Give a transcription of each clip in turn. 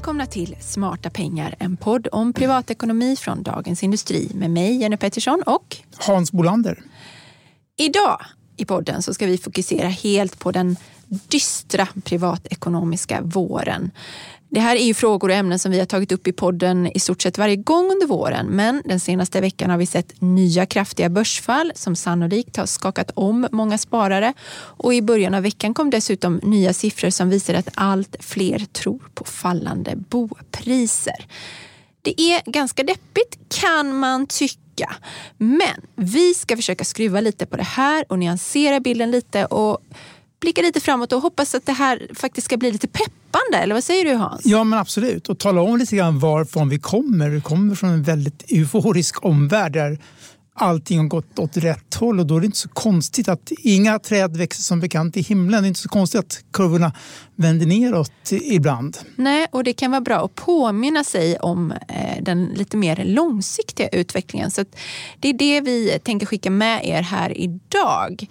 Välkomna till Smarta pengar, en podd om privatekonomi från Dagens Industri med mig, Jenny Pettersson och Hans Bolander. Idag i podden så ska vi fokusera helt på den dystra privatekonomiska våren. Det här är ju frågor och ämnen som vi har tagit upp i podden i stort sett varje gång under våren. Men den senaste veckan har vi sett nya kraftiga börsfall som sannolikt har skakat om många sparare. Och i början av veckan kom dessutom nya siffror som visar att allt fler tror på fallande bopriser. Det är ganska deppigt kan man tycka. Men vi ska försöka skruva lite på det här och nyansera bilden lite och blicka lite framåt och hoppas att det här faktiskt ska bli lite peppande. Eller vad säger du Hans? Ja men absolut och tala om lite grann varifrån vi kommer. Vi kommer från en väldigt euforisk omvärld där allting har gått åt rätt håll och då är det inte så konstigt att inga träd växer som bekant i himlen. Det är inte så konstigt att kurvorna vänder neråt ibland. Nej, och det kan vara bra att påminna sig om eh, den lite mer långsiktiga utvecklingen. Så det är det vi tänker skicka med er här idag.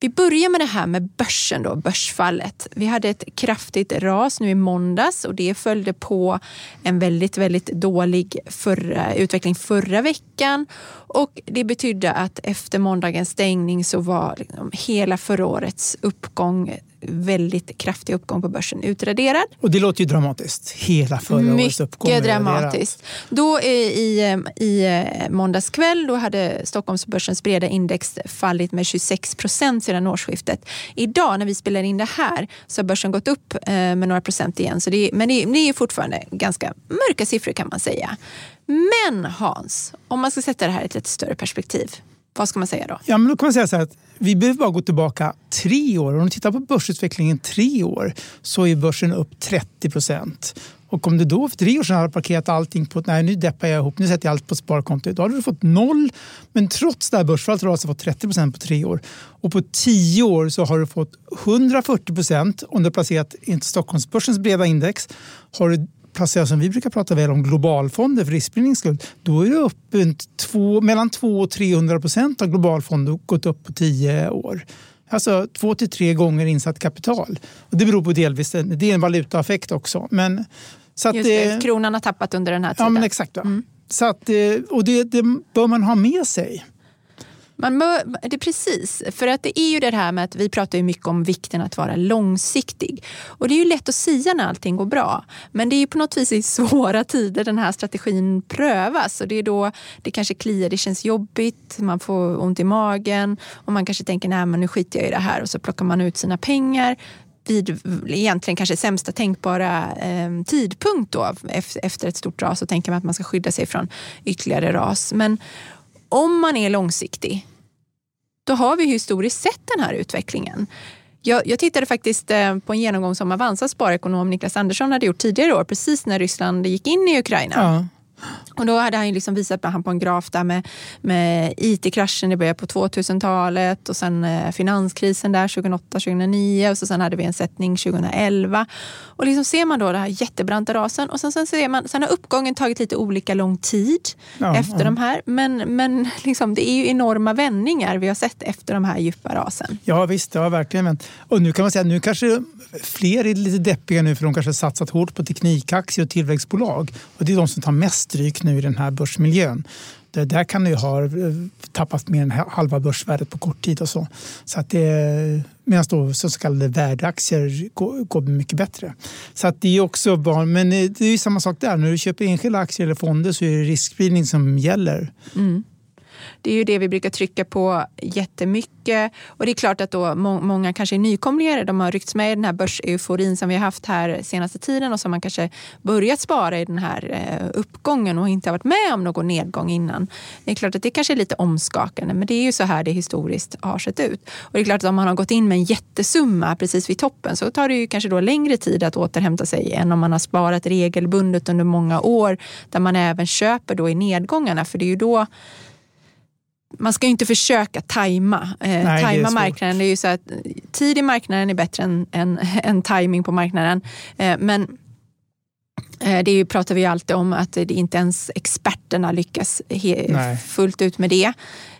Vi börjar med det här med börsen, då, börsfallet. Vi hade ett kraftigt ras nu i måndags och det följde på en väldigt, väldigt dålig förra, utveckling förra veckan. Och det betydde att efter måndagens stängning så var liksom hela förra årets uppgång väldigt kraftig uppgång på börsen utraderad. Och det låter ju dramatiskt. Hela förra Mycket årets uppgång. Mycket dramatiskt. Då i, i eh, måndags kväll då hade Stockholmsbörsens breda index fallit med 26 procent sedan årsskiftet. Idag när vi spelar in det här så har börsen gått upp eh, med några procent igen. Så det är, men det, det är fortfarande ganska mörka siffror kan man säga. Men Hans, om man ska sätta det här i ett lite större perspektiv. Vad ska man säga då? Ja, men då kan man säga så här att vi behöver bara gå tillbaka tre år. Om du tittar på börsutvecklingen tre år så är börsen upp 30 procent. Och om du då för tre år sedan hade parkerat allting på nej nu deppar jag ihop, nu sätter jag allt på sparkonto. Då hade du fått noll. Men trots det här börsfallet har du alltså fått 30 procent på tre år. Och på tio år så har du fått 140 procent om du har placerat inte Stockholmsbörsens breda index. Har du placera som vi brukar prata väl om globalfonder för riskspridnings skull, då är det upp två, mellan 200 och 300 procent av globalfonder gått upp på tio år. Alltså två till tre gånger insatt kapital. Och det beror på delvis, det är en valutaeffekt också. Men, så att, Just det, kronan har tappat under den här tiden. Ja, men exakt. Mm. Så att, och det, det bör man ha med sig. Man det är precis, för att det är ju det här med att vi pratar ju mycket om vikten att vara långsiktig. Och det är ju lätt att säga när allting går bra. Men det är ju på något vis i svåra tider den här strategin prövas. Och det är då det kanske kliar, det känns jobbigt, man får ont i magen och man kanske tänker nej men nu skiter jag i det här och så plockar man ut sina pengar vid egentligen kanske sämsta tänkbara eh, tidpunkt då, efter ett stort ras och tänker man att man ska skydda sig från ytterligare ras. Men om man är långsiktig, då har vi historiskt sett den här utvecklingen. Jag, jag tittade faktiskt eh, på en genomgång som Avanzas sparekonom Niklas Andersson hade gjort tidigare i år, precis när Ryssland gick in i Ukraina. Ja. Och då hade han liksom visat han på en graf där med, med IT-kraschen i början på 2000-talet och sen eh, finanskrisen där 2008-2009 och så sen hade vi en sättning 2011. Och liksom ser man då den här jättebranta rasen och sen, sen ser man, sen har uppgången tagit lite olika lång tid ja, efter ja. de här. Men, men liksom, det är ju enorma vändningar vi har sett efter de här djupa rasen. Ja visst, det har verkligen vänt. Och nu kan man säga nu kanske fler är lite deppiga nu för de kanske har satsat hårt på teknikaktier och tillväxtbolag. Och det är de som tar mest stryk nu i den här börsmiljön. Det där kan du ha eh, tappat mer än halva börsvärdet på kort tid. och så. så att det, Medan då så kallade värdeaktier går, går mycket bättre. Så att det är också. Men eh, det är samma sak där. När du köper enskilda aktier eller fonder så är det riskspridning som gäller. Mm. Det är ju det vi brukar trycka på jättemycket. Och det är klart att då må många kanske är nykomlingar. De har ryckts med i den här börseuforin som vi har haft här senaste tiden och som man kanske börjat spara i den här eh, uppgången och inte har varit med om någon nedgång innan. Det är klart att det kanske är lite omskakande men det är ju så här det historiskt har sett ut. Och det är klart att om man har gått in med en jättesumma precis vid toppen så tar det ju kanske då längre tid att återhämta sig än om man har sparat regelbundet under många år där man även köper då i nedgångarna för det är ju då man ska ju inte försöka tajma, eh, Nej, tajma det marknaden. Det är ju så att tid i marknaden är bättre än, än, än timing på marknaden. Eh, men Eh, det pratar vi alltid om att det inte ens experterna lyckas fullt ut med det.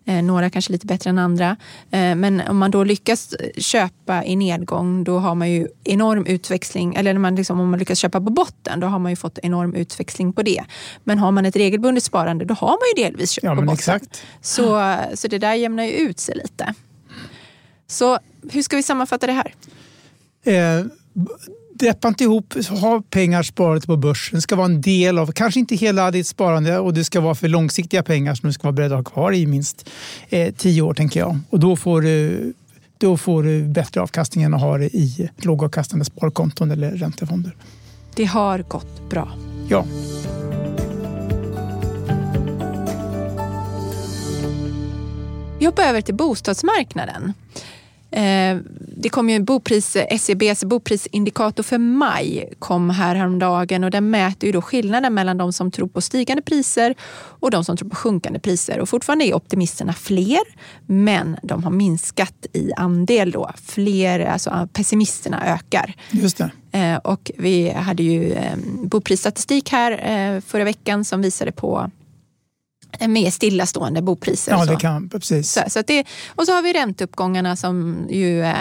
Eh, några kanske lite bättre än andra. Eh, men om man då lyckas köpa i nedgång då har man ju enorm utväxling. Eller man liksom, om man lyckas köpa på botten då har man ju fått enorm utväxling på det. Men har man ett regelbundet sparande då har man ju delvis köpt ja, på botten. Exakt. Så, så det där jämnar ju ut sig lite. Så hur ska vi sammanfatta det här? Eh, deppa inte ihop, ha pengar sparade på börsen. Det ska vara en del av, kanske inte hela ditt sparande och det ska vara för långsiktiga pengar som du ska vara beredd att ha kvar i minst eh, tio år tänker jag. Och då får du då får du bättre avkastning än att ha det i lågavkastande sparkonton eller räntefonder. Det har gått bra. Ja. Vi hoppar över till bostadsmarknaden. Eh, det kom ju en bopris, SCBs boprisindikator för maj kom här häromdagen och den mäter ju då skillnaden mellan de som tror på stigande priser och de som tror på sjunkande priser. Och fortfarande är optimisterna fler, men de har minskat i andel då. Fler, alltså pessimisterna ökar. Just det. Eh, och vi hade ju boprisstatistik här förra veckan som visade på med stillastående bopriser. Ja, det kan precis. Så, så det, och så har vi ränteuppgångarna som ju äh,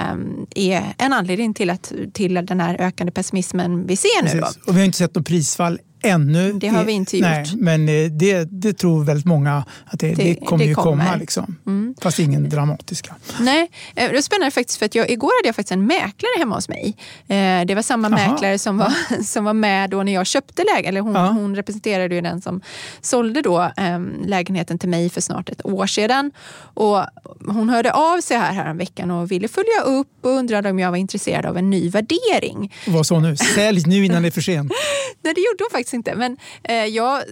är en anledning till, att, till den här ökande pessimismen vi ser nu. Då. Och vi har inte sett något prisfall ännu. Det har vi inte gjort. Nej, men eh, det, det tror väldigt många att det, det, det kommer det ju kommer. komma. Liksom. Mm. Fast ingen dramatiska. Nej, eh, det är spännande faktiskt för att jag, igår hade jag faktiskt en mäklare hemma hos mig. Eh, det var samma Aha. mäklare som var, som var med då när jag köpte lägenheten. Eller hon, ja. hon representerade ju den som sålde då ehm, lägenheten till mig för snart ett år sedan. Och hon hörde av sig här, här veckan och ville följa upp och undrade om jag var intresserad av en ny värdering. Vad sa hon nu? Sälj nu innan det är för sent. Nej, det gjorde hon faktiskt inte. Men eh, jag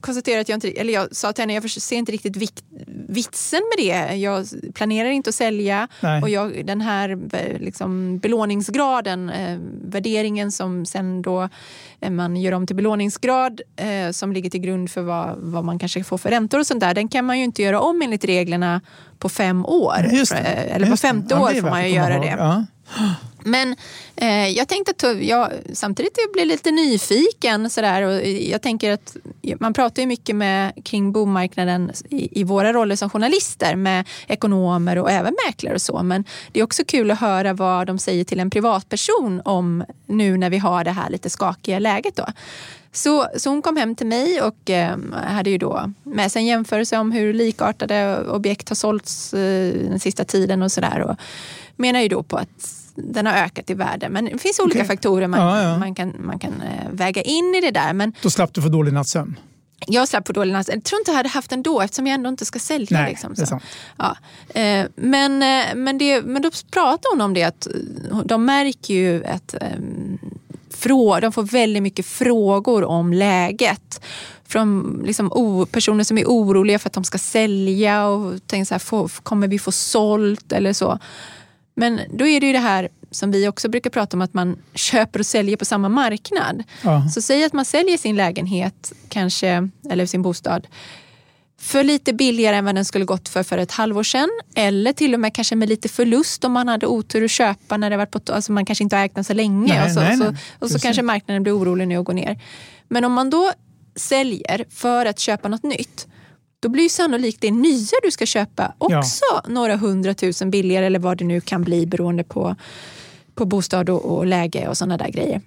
konstaterade att jag inte, eller jag sa till henne, jag ser inte riktigt vik, vitsen med det. Jag planerar inte att sälja Nej. och jag, den här liksom, belåningsgraden, eh, värderingen som sen då eh, man gör om till belåningsgrad eh, som ligger till grund för vad, vad man kanske får för räntor och sånt där, den kan man ju inte göra om enligt reglerna på fem år. Eh, eller på femte år får man ju göra det. Ja. Men eh, jag tänkte att jag samtidigt blir lite nyfiken. Sådär, och jag tänker att man pratar ju mycket med, kring bomarknaden i, i, våra roller som journalister med ekonomer och även mäklare och så. Men det är också kul att höra vad de säger till en privatperson om nu när vi har det här lite skakiga läget. Då. Så, så hon kom hem till mig och eh, hade ju då med sig en jämförelse om hur likartade objekt har sålts eh, den sista tiden och sådär. Menar ju då på att den har ökat i värde. Men det finns olika okay. faktorer man, ja, ja. man kan, man kan eh, väga in i det där. Men, Då slapp du få dålig nattsömn? Jag slapp få dålig nattsömn. Jag tror inte jag hade haft den då eftersom jag ändå inte ska sälja. Nej, liksom, sant. Ja. Eh, men, eh, men, det, men då pratar hon om det att de märker ju att de får väldigt mycket frågor om läget. Från liksom, personer som är oroliga för att de ska sälja och tänker så här, kommer vi få sålt eller så. Men då är det ju det här som vi också brukar prata om att man köper och säljer på samma marknad. Ja. Så säg att man säljer sin lägenhet kanske, eller sin bostad för lite billigare än vad den skulle gått för för ett halvår sedan. Eller till och med kanske med lite förlust om man hade otur att köpa när det varit på, alltså man kanske inte har ägt den så länge. Nej, och så, nej, nej. och så kanske marknaden blir orolig nu och går ner. Men om man då säljer för att köpa något nytt då blir ju sannolikt det nya du ska köpa också ja. några hundratusen billigare eller vad det nu kan bli beroende på, på bostad och, och läge och sådana där grejer.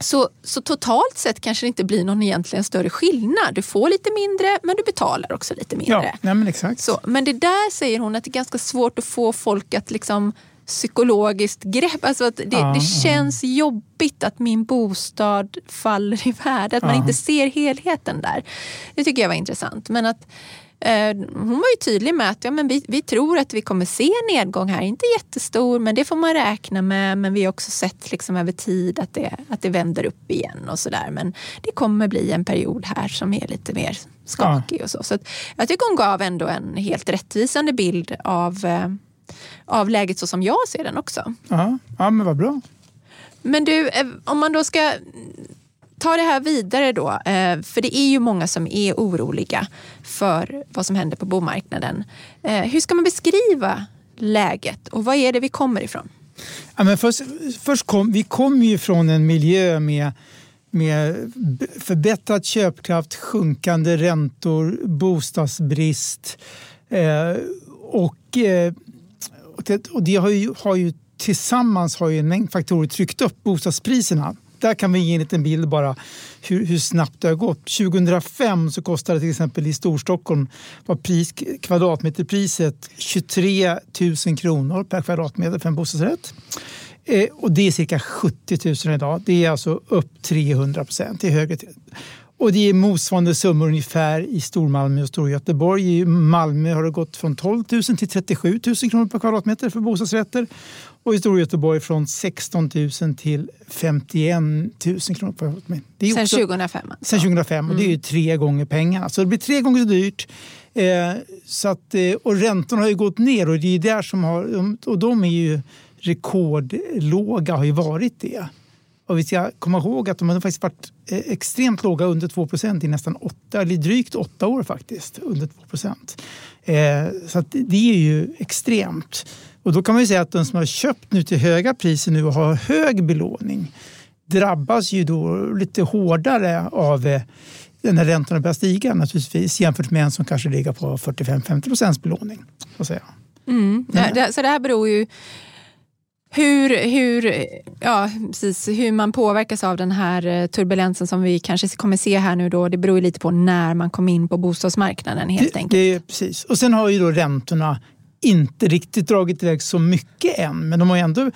Så, så totalt sett kanske det inte blir någon egentligen större skillnad. Du får lite mindre men du betalar också lite mindre. Ja, men, exakt. Så, men det där säger hon att det är ganska svårt att få folk att liksom psykologiskt grepp. Alltså att det, ja, det känns ja. jobbigt att min bostad faller i värde. Att man inte ser helheten där. Det tycker jag var intressant. Men att eh, hon var ju tydlig med att ja, men vi, vi tror att vi kommer se en nedgång här. Inte jättestor, men det får man räkna med. Men vi har också sett liksom över tid att det, att det vänder upp igen och sådär. Men det kommer bli en period här som är lite mer skakig. Ja. och så. så jag tycker hon gav ändå en helt rättvisande bild av eh, av läget så som jag ser den också. Ja, ja men vad bra. Men du, eh, om man då ska ta det här vidare då, eh, för det är ju många som är oroliga för vad som händer på bomarknaden. Eh, hur ska man beskriva läget och vad är det vi kommer ifrån? Ja, men först, först kom, vi kommer ju från en miljö med med förbättrad köpkraft, sjunkande räntor, bostadsbrist eh, och, eh, och det har ju, har ju tillsammans har ju en mängd faktorer tryckt upp bostadspriserna. Där kan vi ge en liten bild bara hur, hur snabbt det har gått. 2005 så kostade till exempel i Storstockholm var pris, kvadratmeterpriset 23 000 kronor per kvadratmeter för en bostadsrätt. Eh, och det är cirka 70 000 idag. Det är alltså upp 300 procent. Det är högre. Och det är motsvarande summor ungefär i Stormalmö och Storgöteborg. I Malmö har det gått från 12 000 till 37 000 kronor per kvadratmeter för bostadsrätter. Och i Storgöteborg från 16 000 till 51 000 kronor per kvadratmeter. Det sen också, 2005? Alltså. Sen 2005 mm. och det är mm. tre gånger pengarna. Så det blir tre gånger så dyrt. Eh, så att, eh, och räntorna har ju gått ner och det är där som har, och de är ju rekordlåga har ju varit det. Och vi ska komma ihåg att de har faktiskt varit eh, extremt låga, under 2% i nästan åtta, eller drygt åtta år faktiskt. Under 2 eh, Så det är ju extremt. Och då kan man ju säga att de som har köpt nu till höga priser nu och har hög belåning drabbas ju då lite hårdare av eh, när räntorna börjar stiga naturligtvis jämfört med en som kanske ligger på 45-50 procents belåning. Så, säga. Mm. Ja, så det här beror ju hur, hur, ja, precis, hur man påverkas av den här eh, turbulensen som vi kanske kommer se här nu då, det beror ju lite på när man kom in på bostadsmarknaden helt det, enkelt. Det, precis. Och sen har ju då räntorna inte riktigt dragit iväg så mycket än, men de har ändå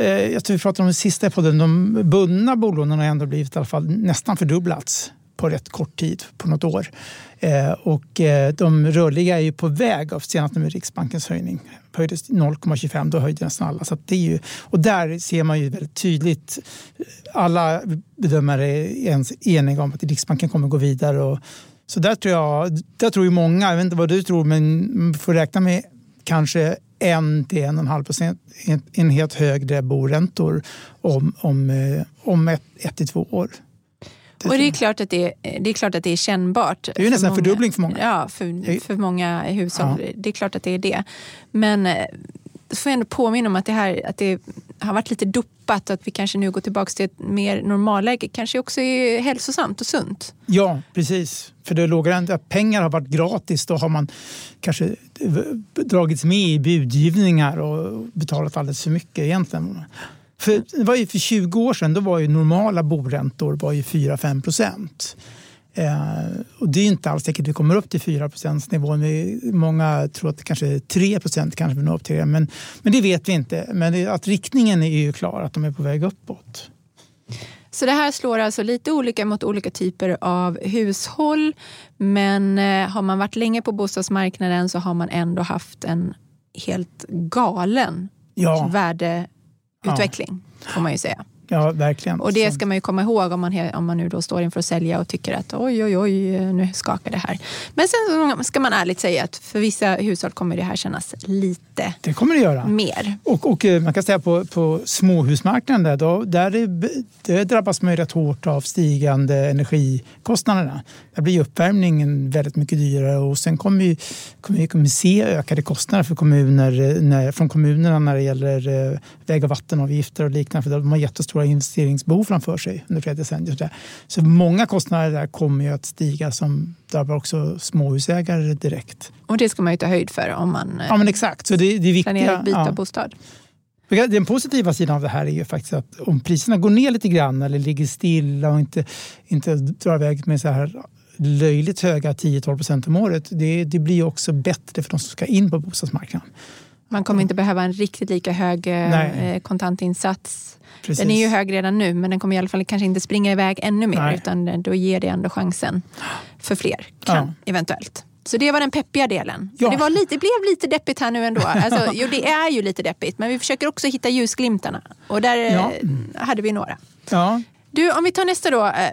eh, jag tror vi pratade om det sista i podden, de bundna bolånen har ändå blivit i alla fall nästan fördubblats på rätt kort tid, på något år. Eh, och eh, de rörliga är ju på väg, av senast med Riksbankens höjning. Höjdes 0,25, då höjde nästan alla. Så det är ju, och där ser man ju väldigt tydligt, eh, alla bedömare är eniga om att Riksbanken kommer gå vidare. Och, så där tror jag, där tror ju många, jag vet inte vad du tror, men man får räkna med kanske en till en och en halv procent högre boräntor om, om, om ett, ett till två år. Och det är, klart att det, är, det är klart att det är kännbart. Det är ju nästan en fördubbling för många. Ja, för, för många hushåll. Ja. Det är klart att det är det. Men eh, så får jag ändå påminna om att det, här, att det har varit lite doppat och att vi kanske nu går tillbaka till ett mer normalläge. kanske också är hälsosamt och sunt. Ja, precis. För det låga pengar har varit gratis. Då har man kanske dragits med i budgivningar och betalat alldeles för mycket egentligen. För, det var ju för 20 år sedan då var ju normala boräntor 4-5 procent. Eh, och det är inte alls säkert att vi kommer upp till 4% nivån. Många tror att det kanske är 3 procent kanske vi når upp till det. Men, men det vet vi inte. Men det, att riktningen är ju klar, att de är på väg uppåt. Så det här slår alltså lite olika mot olika typer av hushåll. Men eh, har man varit länge på bostadsmarknaden så har man ändå haft en helt galen ja. värde utveckling ja. får man ju säga. Ja, verkligen. Och det ska man ju komma ihåg om man, om man nu då står inför att sälja och tycker att oj, oj, oj, nu skakar det här. Men sen ska man ärligt säga att för vissa hushåll kommer det här kännas lite det kommer det göra. mer. Och, och eh, man kan säga på, på småhusmarknaden där, då, där det, det drabbas man ju rätt hårt av stigande energikostnaderna. Där blir uppvärmningen väldigt mycket dyrare och sen kommer vi, kommer vi kommer se ökade kostnader för kommuner, eh, när, från kommunerna när det gäller eh, väg och vattenavgifter och liknande. För de har jättestora stora investeringsbehov framför sig under flera decennier. Så många kostnader där kommer ju att stiga som drabbar också småhusägare direkt. Och det ska man ju ta höjd för om man ja, men exakt. Så det, det är viktiga, planerar att byta ja. bostad. Den positiva sidan av det här är ju faktiskt att om priserna går ner lite grann eller ligger stilla och inte, inte drar iväg med så här löjligt höga 10-12 procent om året. Det, det blir också bättre för de som ska in på bostadsmarknaden. Man kommer inte behöva en riktigt lika hög eh, Nej. kontantinsats. Precis. Den är ju hög redan nu men den kommer i alla fall kanske inte springa iväg ännu mer Nej. utan då ger det ändå chansen för fler, kan, ja. eventuellt. Så det var den peppiga delen. Ja. Det, var lite, det blev lite deppigt här nu ändå. Alltså, jo, det är ju lite deppigt men vi försöker också hitta ljusglimtarna och där ja. Eh, hade vi några. Ja. Du, om vi tar nästa då. Eh,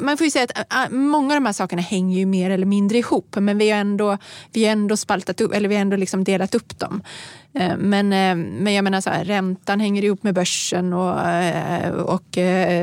man får ju säga att många av de här sakerna hänger ju mer eller mindre ihop men vi har ändå, vi har ändå spaltat upp, eller vi har ändå liksom delat upp dem. Eh, men, eh, men jag menar så här, räntan hänger ihop med börsen och, eh, och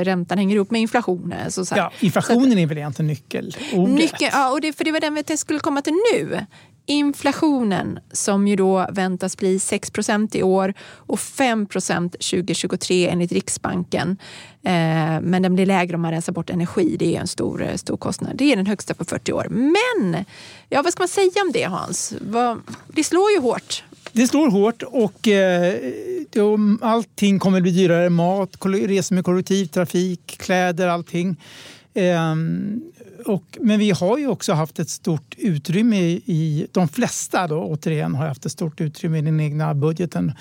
räntan hänger ihop med inflationen. Så, så ja, inflationen så, är väl egentligen nyckelordet? Nyckel, ja, och det, för det var den jag skulle komma till nu inflationen som ju då väntas bli 6% i år och 5% 2023 enligt Riksbanken. Eh, men den blir lägre om man rensar bort energi. Det är en stor, eh, stor kostnad. Det är den högsta på 40 år. Men ja, vad ska man säga om det Hans? Det slår ju hårt. Det slår hårt och eh, allting kommer att bli dyrare. Mat, resor med kollektivtrafik, kläder, allting. Eh, och, men vi har ju också haft ett stort utrymme i, i de flesta då, återigen har haft ett stort utrymme i den egna budgeten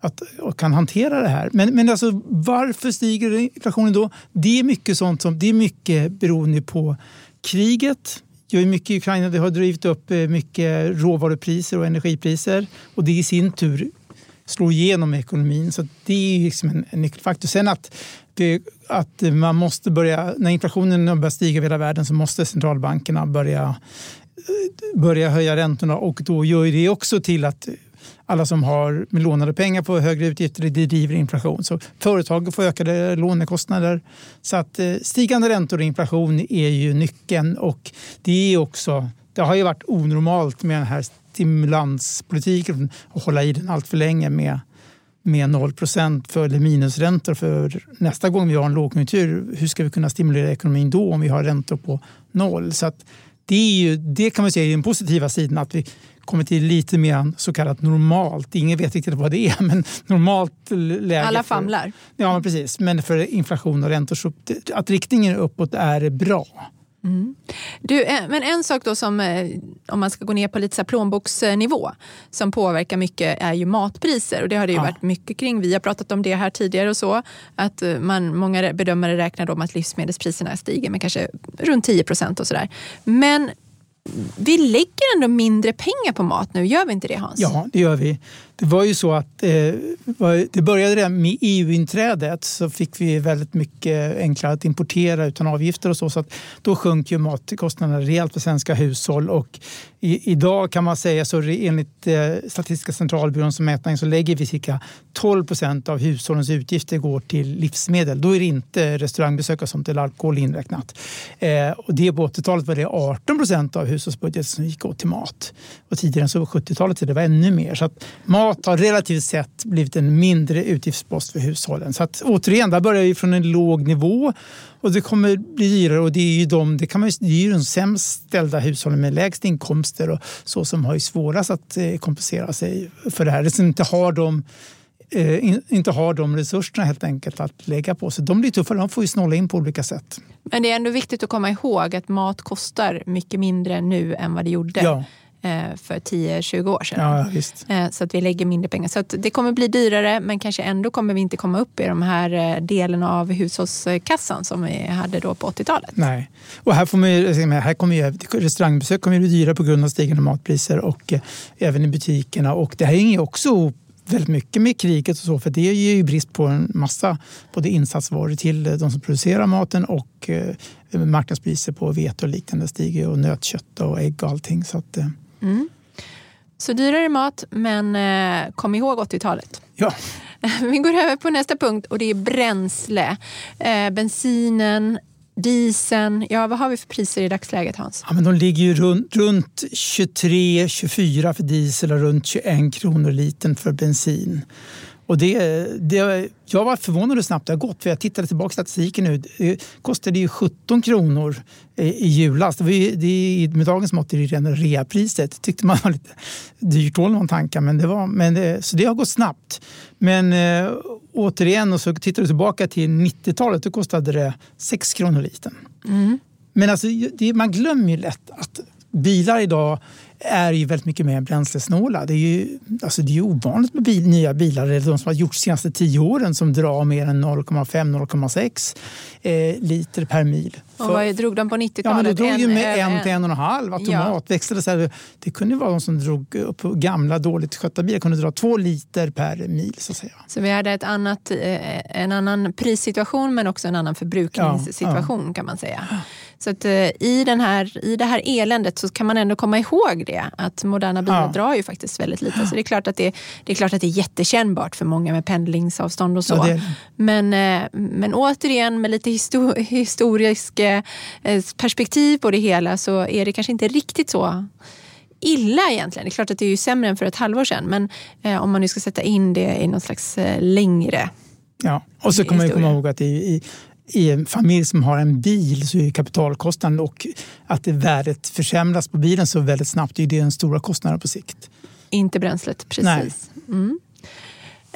att, och kan hantera det här. Men, men alltså, varför stiger inflationen då? Det är mycket sånt som det är mycket beroende på kriget. Det är mycket i Ukraina det har drivit upp eh, mycket råvarupriser och energipriser och det i sin tur slår igenom i ekonomin. Så det är liksom en, en nyckelfaktor. Sen att det, att man måste börja, när inflationen börjar stiga över hela världen så måste centralbankerna börja, börja höja räntorna och då gör det också till att alla som har med lånade pengar får högre utgifter. Det driver inflation. Så företagen får ökade lånekostnader. Så att eh, stigande räntor och inflation är ju nyckeln. Och det, är också, det har ju varit onormalt med den här stimulanspolitiken och hålla i den allt för länge med med 0% för, eller minusräntor för nästa gång vi har en lågkonjunktur. Hur ska vi kunna stimulera ekonomin då om vi har räntor på noll? Så det, är ju, det kan man säga är den positiva sidan att vi kommer till lite mer så kallat normalt. Ingen vet riktigt vad det är, men normalt läge. Alla famlar. För, ja, precis. Men för inflation och räntor, så att riktningen uppåt är bra. Mm. Du, eh, men en sak då som, eh, om man ska gå ner på lite så plånboksnivå, som påverkar mycket är ju matpriser. Och det har det ju ja. varit mycket kring. Vi har pratat om det här tidigare och så. Att eh, man, många bedömare räknar om att livsmedelspriserna stiger med kanske runt 10 procent och sådär. Men vi lägger ändå mindre pengar på mat nu, gör vi inte det Hans? Ja, det gör vi. Det var ju så att eh, det började redan med EU-inträdet så fick vi väldigt mycket enklare att importera utan avgifter och så. så att då sjönk ju matkostnaderna rejält för svenska hushåll och i, idag kan man säga så enligt eh, Statistiska centralbyråns mätning så lägger vi cirka 12 procent av hushållens utgifter går till livsmedel. Då är det inte restaurangbesök och sånt eller alkohol inräknat. Eh, och det på 80-talet var det 18 procent av hushållsbudgeten som gick åt till mat. Och tidigare så på 70-talet så det var ännu mer. Så att mat har relativt sett blivit en mindre utgiftspost för hushållen. Så att, återigen, där börjar vi från en låg nivå och det kommer bli dyrare och det är ju de, det kan man, det är ju de sämst ställda hushållen med lägst inkomster och så som har ju svårast att eh, kompensera sig för det här. Som inte har de eh, inte har de resurserna helt enkelt att lägga på sig. De blir tuffare, de får ju snåla in på olika sätt. Men det är ändå viktigt att komma ihåg att mat kostar mycket mindre nu än vad det gjorde. Ja. Eh, för 10-20 år sedan. Ja, eh, så att vi lägger mindre pengar. Så det kommer bli dyrare men kanske ändå kommer vi inte komma upp i de här eh, delen av hushållskassan som vi hade då på 80-talet. Nej, och här, får man, här kommer ju, restaurangbesök kommer bli dyra på grund av stigande matpriser och även i butikerna. Och det här hänger också väldigt mycket med kriget och så för det ger ju brist på en massa både insatsvaror till de som producerar maten och marknadspriser på vete och liknande stiger och nötkött och ägg och allting. Så att, Mm. Så dyrare mat, men eh, kom ihåg 80-talet. Ja. Vi går över på nästa punkt och det är bränsle. Eh, bensinen, dieseln. Ja, vad har vi för priser i dagsläget Hans? Ja, men de ligger ju runt, runt 23-24 för diesel och runt 21 kronor litern för bensin. Och det, det, jag var förvånad hur snabbt det har gått. För jag tittade tillbaka på statistiken nu. Det kostade ju 17 kronor i julas. Det var ju, det, med dagens mått är det redan reapriset. tyckte man var lite dyrt när man tankade. Men det var, men det, så det har gått snabbt. Men äh, återigen, och så tittar du tillbaka till 90-talet. Då kostade det 6 kronor litern. Mm. Men alltså, man glömmer ju lätt att bilar idag är ju väldigt mycket mer bränslesnåla. Det är ju, alltså det är ovanligt med bil, nya bilar, eller de som har gjorts de senaste tio åren, som drar mer än 0,5-0,6 eh, liter per mil. Och vad drog de på 90-talet? Ja, men de drog ju med en, en till en och en halv automatväxlade. Ja. Så det kunde vara de som drog upp gamla dåligt skötta bilar kunde dra två liter per mil. Så, att säga. så vi hade ett annat, eh, en annan prissituation men också en annan förbrukningssituation ja, kan man säga. Så att, eh, i, den här, i det här eländet så kan man ändå komma ihåg det. Att moderna bilar drar ju faktiskt väldigt lite. Så det är, klart att det, det är klart att det är jättekännbart för många med pendlingsavstånd och så. Ja, men, eh, men återigen med lite histor historisk perspektiv på det hela så är det kanske inte riktigt så illa egentligen. Det är klart att det är ju sämre än för ett halvår sedan men eh, om man nu ska sätta in det i någon slags eh, längre Ja, och så kommer man komma ihåg att i, i, i en familj som har en bil så är kapitalkostnaden och att det värdet försämras på bilen så väldigt snabbt, det är den stora kostnaden på sikt. Inte bränslet, precis. Mm.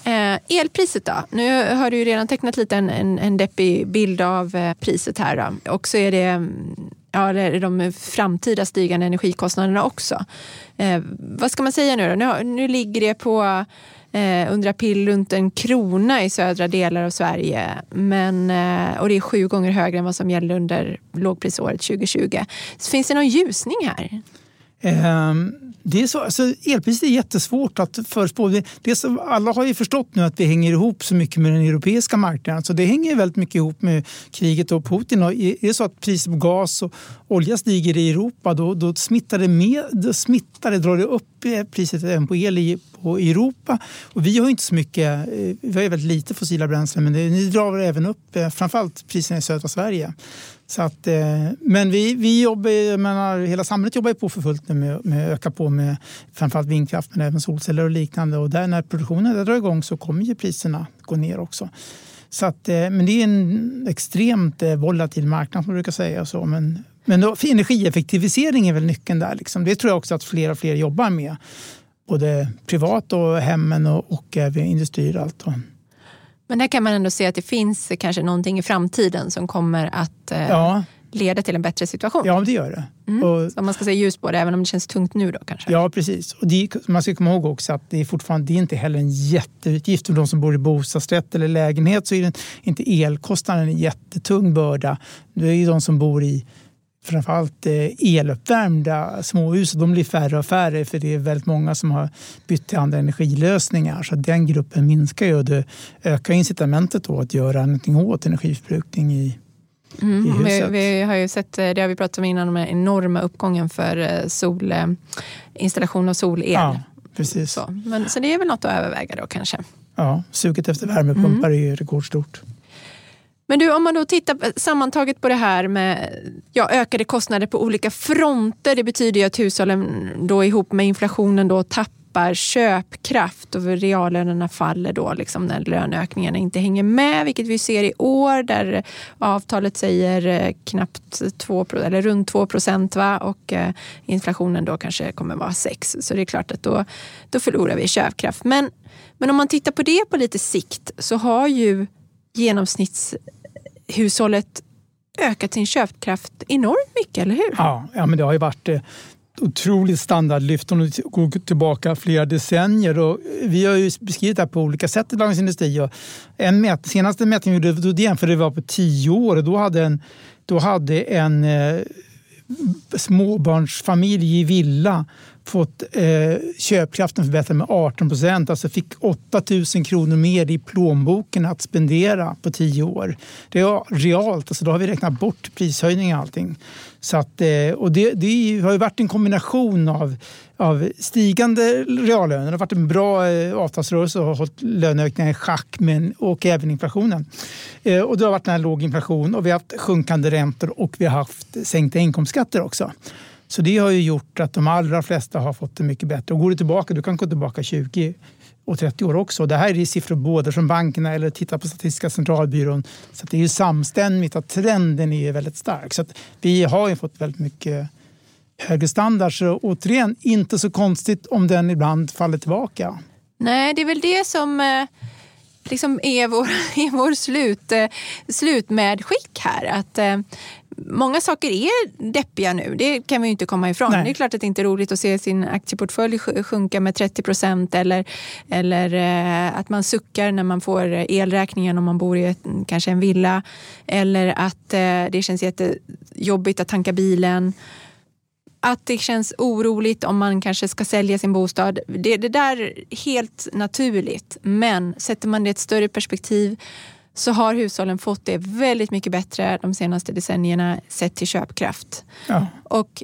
Eh, elpriset då? Nu har du ju redan tecknat lite en, en, en deppig bild av eh, priset här. Då. Och så är det mm, ja, de framtida stigande energikostnaderna också. Eh, vad ska man säga nu då? Nu, nu ligger det på eh, under april runt en krona i södra delar av Sverige. Men, eh, och det är sju gånger högre än vad som gällde under lågprisåret 2020. Så finns det någon ljusning här? Ehm, det är så, alltså, elpriset är jättesvårt att förutspå. Det, så, alla har ju förstått nu att vi hänger ihop så mycket med den europeiska marknaden. Så det hänger väldigt mycket ihop med kriget och Putin. Och är det så att priset på gas och olja stiger i Europa då, då smittar det, med, då smittar det, drar det upp eh, priset även på el i på Europa. Och vi har inte så mycket, eh, vi har väldigt lite fossila bränslen men det, det drar även upp eh, framförallt priserna i södra Sverige. Så att, eh, men vi, vi jobbar, menar, hela samhället jobbar på för fullt nu med, med att öka på med framförallt vindkraft men även solceller och liknande. Och där när produktionen där drar igång så kommer ju priserna gå ner också. Så att, eh, men det är en extremt eh, volatil marknad som man brukar säga. Så. Men, men då, energieffektivisering är väl nyckeln där. Liksom. Det tror jag också att fler och fler jobbar med. Både privat och hemmen och, och även industrier. Och allt. Men där kan man ändå se att det finns kanske någonting i framtiden som kommer att eh, ja. leda till en bättre situation. Ja, det gör det. Mm. Och, så man ska se ljus på det, även om det känns tungt nu då kanske? Ja, precis. Och det, man ska komma ihåg också att det är fortfarande det är inte heller en jätteutgift. För de som bor i bostadsrätt eller lägenhet så är det inte elkostnaden en jättetung börda. Det är ju de som bor i framförallt eh, eluppvärmda småhus. De blir färre och färre för det är väldigt många som har bytt till andra energilösningar. Så den gruppen minskar ju och det ökar incitamentet då att göra någonting åt energiförbrukning i, Mm. Vi, vi, har ju sett, eh, det har vi pratat om innan, den enorma uppgången för eh, sol, installation av solel. Ja, precis. Så, men, så det är väl något att överväga då kanske. Ja, suget efter värmepumpar mm. är ju rekordstort. Men du, om man då tittar sammantaget på det här med ja, ökade kostnader på olika fronter. Det betyder ju att hushållen då ihop med inflationen då tappar köpkraft och reallönerna faller då liksom när löneökningarna inte hänger med, vilket vi ser i år där avtalet säger eh, knappt 2, eller runt 2 procent och eh, inflationen då kanske kommer vara 6. Så det är klart att då, då förlorar vi köpkraft. Men, men om man tittar på det på lite sikt så har ju genomsnitts hushållet ökat sin köpkraft enormt mycket, eller hur? Ja, ja men det har ju varit eh, otroligt standardlyft om du går tillbaka flera decennier. Och vi har ju beskrivit det här på olika sätt i Dagens Industri. Och en mät, senaste mätningen vi gjorde, jämförde var på tio år och då hade en, då hade en eh, småbarnsfamilj i villa fått eh, köpkraften förbättrad med 18 procent. Alltså fick 8 000 kronor mer i plånboken att spendera på tio år. Det är realt, alltså då har vi räknat bort prishöjningar och allting. Så att, eh, och det, det, har ju varit en kombination av, av stigande reallöner. Det har varit en bra eh, avtalsrörelse och har hållit löneökningar i schack men, och även inflationen. Eh, och det har varit en låg inflation och vi har haft sjunkande räntor och vi har haft sänkta inkomstskatter också. Så det har ju gjort att de allra flesta har fått det mycket bättre. Och går du tillbaka, du kan gå tillbaka 20 och 30 år också. Det här är siffror både från bankerna eller titta på Statistiska centralbyrån. Så det är ju samstämmigt att trenden är väldigt stark. Så vi har ju fått väldigt mycket högre standard. Så återigen, inte så konstigt om den ibland faller tillbaka. Nej, det är väl det som eh, liksom är vår, är vår slut, eh, slutmedskick här. Att eh, många saker är deppiga nu, det kan vi inte komma ifrån. Nej. Det är klart att det inte är roligt att se sin aktieportfölj sjunka med 30 procent eller, eller eh, att man suckar när man får elräkningen om man bor i ett, kanske en villa. Eller att eh, det känns jättejobbigt att tanka bilen att det känns oroligt om man kanske ska sälja sin bostad. Det, det där är helt naturligt. Men sätter man det i ett större perspektiv så har hushållen fått det väldigt mycket bättre de senaste decennierna sett till köpkraft. Ja. Och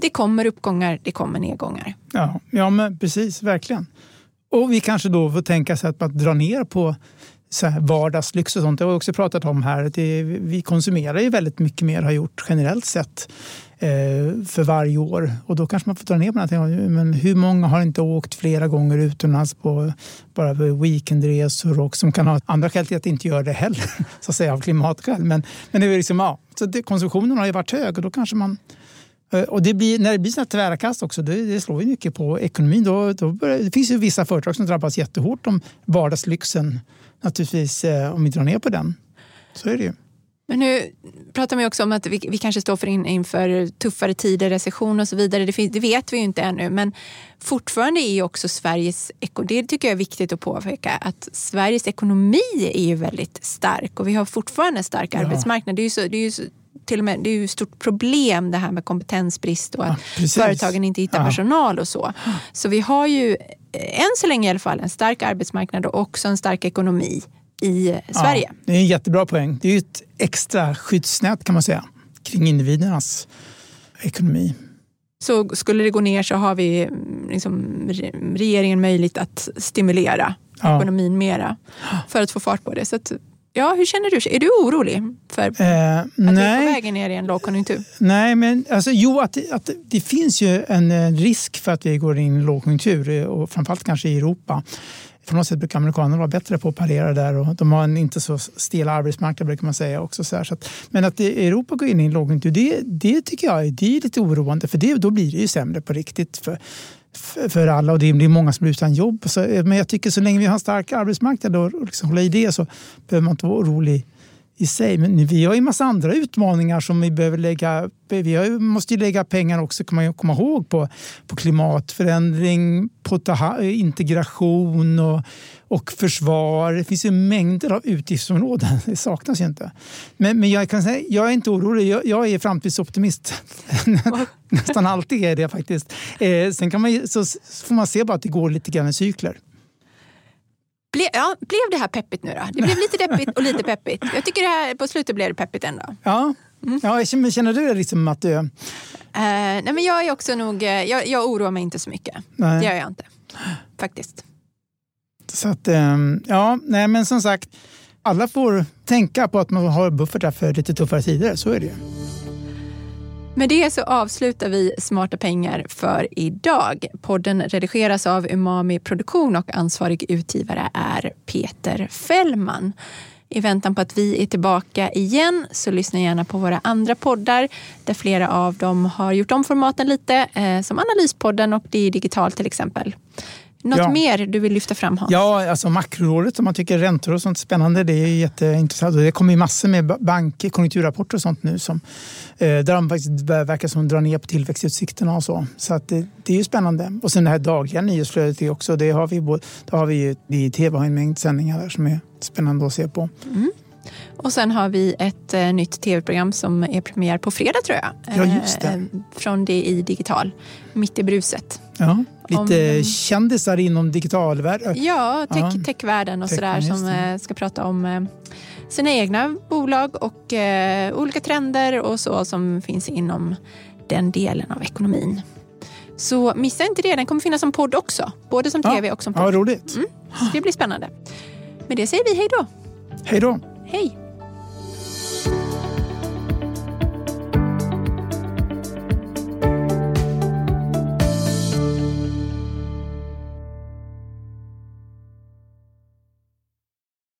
det kommer uppgångar, det kommer nedgångar. Ja, ja men precis, verkligen. Och vi kanske då får tänka sig att man drar ner på så här vardagslyx och sånt. Det har vi också pratat om här. Det, vi konsumerar ju väldigt mycket mer, har gjort generellt sett. Eh, för varje år. Och då kanske man får dra ner på någonting. Men hur många har inte åkt flera gånger utomlands på bara weekendresor och som kan ha andra skäl till att inte göra det heller, så att säga av klimatskäl. Men, men det är liksom, ja, så det, konsumtionen har ju varit hög och då kanske man eh, och det blir, när det blir sådana tvära kast också, det, det, slår ju mycket på ekonomin. Då, då börjar, det finns ju vissa företag som drabbas jättehårt om vardagslyxen naturligtvis, eh, om vi drar ner på den. Så är det ju. Men nu pratar man också om att vi, vi kanske står för in, inför tuffare tider, recession och så vidare. Det, finns, det, vet vi ju inte ännu. Men fortfarande är ju också Sveriges, det tycker jag är viktigt att påpeka, att Sveriges ekonomi är ju väldigt stark och vi har fortfarande en stark ja. arbetsmarknad. Det är ju så, det är ju så, till och med, det är ju ett stort problem det här med kompetensbrist och att ja, företagen inte hittar ja. personal och så. Så vi har ju än så länge i alla fall en stark arbetsmarknad och också en stark ekonomi i Sverige. Ja, det är en jättebra poäng. Det är ett extra skyddsnät kan man säga kring individernas ekonomi. Så skulle det gå ner så har vi mm, liksom, regeringen möjlighet att stimulera ja. ekonomin mera för att få fart på det. Så att, ja, hur känner du? Är du orolig för eh, att nej. vi är på väg ner i en lågkonjunktur? Nej, men alltså, jo, att, att det finns ju en risk för att vi går in i en lågkonjunktur och framförallt kanske i Europa. På något sätt brukar amerikanerna vara bättre på att parera där och de har en inte så stel arbetsmarknad brukar man säga också. Så, så att, men att Europa går in i en lågkonjunktur, det, det tycker jag det är lite oroande för det, då blir det ju sämre på riktigt. För, för alla och det blir många som blir utan jobb. Så, eh, men jag tycker så länge vi har en stark arbetsmarknad och liksom håller i det så behöver man inte vara orolig i sig. Men vi har ju en massa andra utmaningar som vi behöver lägga... Vi har, måste ju lägga pengar också, kan man komma ihåg, på, på klimatförändring, på integration och, och försvar. Det finns ju mängder av utgiftsområden. Det saknas ju inte. Men, men jag kan säga, jag är inte orolig. Jag, jag är framtidsoptimist. Nästan alltid är det faktiskt. Eh, sen kan man, så får man se bara att det går lite grann i cykler. Ble, ja, blev det här peppigt nu då? Det blev lite deppigt och lite peppigt. Jag tycker det här på slutet blev det peppigt ändå. Ja, mm. ja känner du det liksom att du... Uh, nej, men jag är också nog... Eh, jag, jag oroar mig inte så mycket. Nej. Det gör jag inte. Faktiskt. Så att, um, ja, nej men som sagt. Alla får tänka på att man har buffertar för lite tuffare tider. Så är det ju. Med det så avslutar vi Smarta pengar för idag. Podden redigeras av Umami Produktion och ansvarig utgivare är Peter Fällman. I väntan på att vi är tillbaka igen så lyssna gärna på våra andra poddar där flera av dem har gjort om formaten lite, eh, som Analyspodden och Det är digitalt till exempel. Något ja. mer du vill lyfta fram Hans? Ja, alltså makrorådet om man tycker räntor och sånt är spännande. Det är jätteintressant. Det kommer ju massor med bank, konjunkturrapporter och sånt nu som, eh, där de faktiskt verkar som drar ner på tillväxtutsikterna och så. Så att det, det är ju spännande. Och sen det här dagliga nyhetsflödet är också, det har vi, det har vi i tv har en mängd sändningar där som är spännande att se på. Mm. Och sen har vi ett eh, nytt tv-program som är premiär på fredag tror jag. Ja, just det. Eh, från DI Digital, Mitt i bruset. Ja, lite om, kändisar inom digitalvärlden. Ja, tech, ja. techvärlden och sådär som eh, ska prata om eh, sina egna bolag och eh, olika trender och så som finns inom den delen av ekonomin. Så missa inte det, den kommer finnas som podd också. Både som tv och som podd. Ja, roligt. Mm, det blir spännande. Med det säger vi hej då. Hej då. Hej!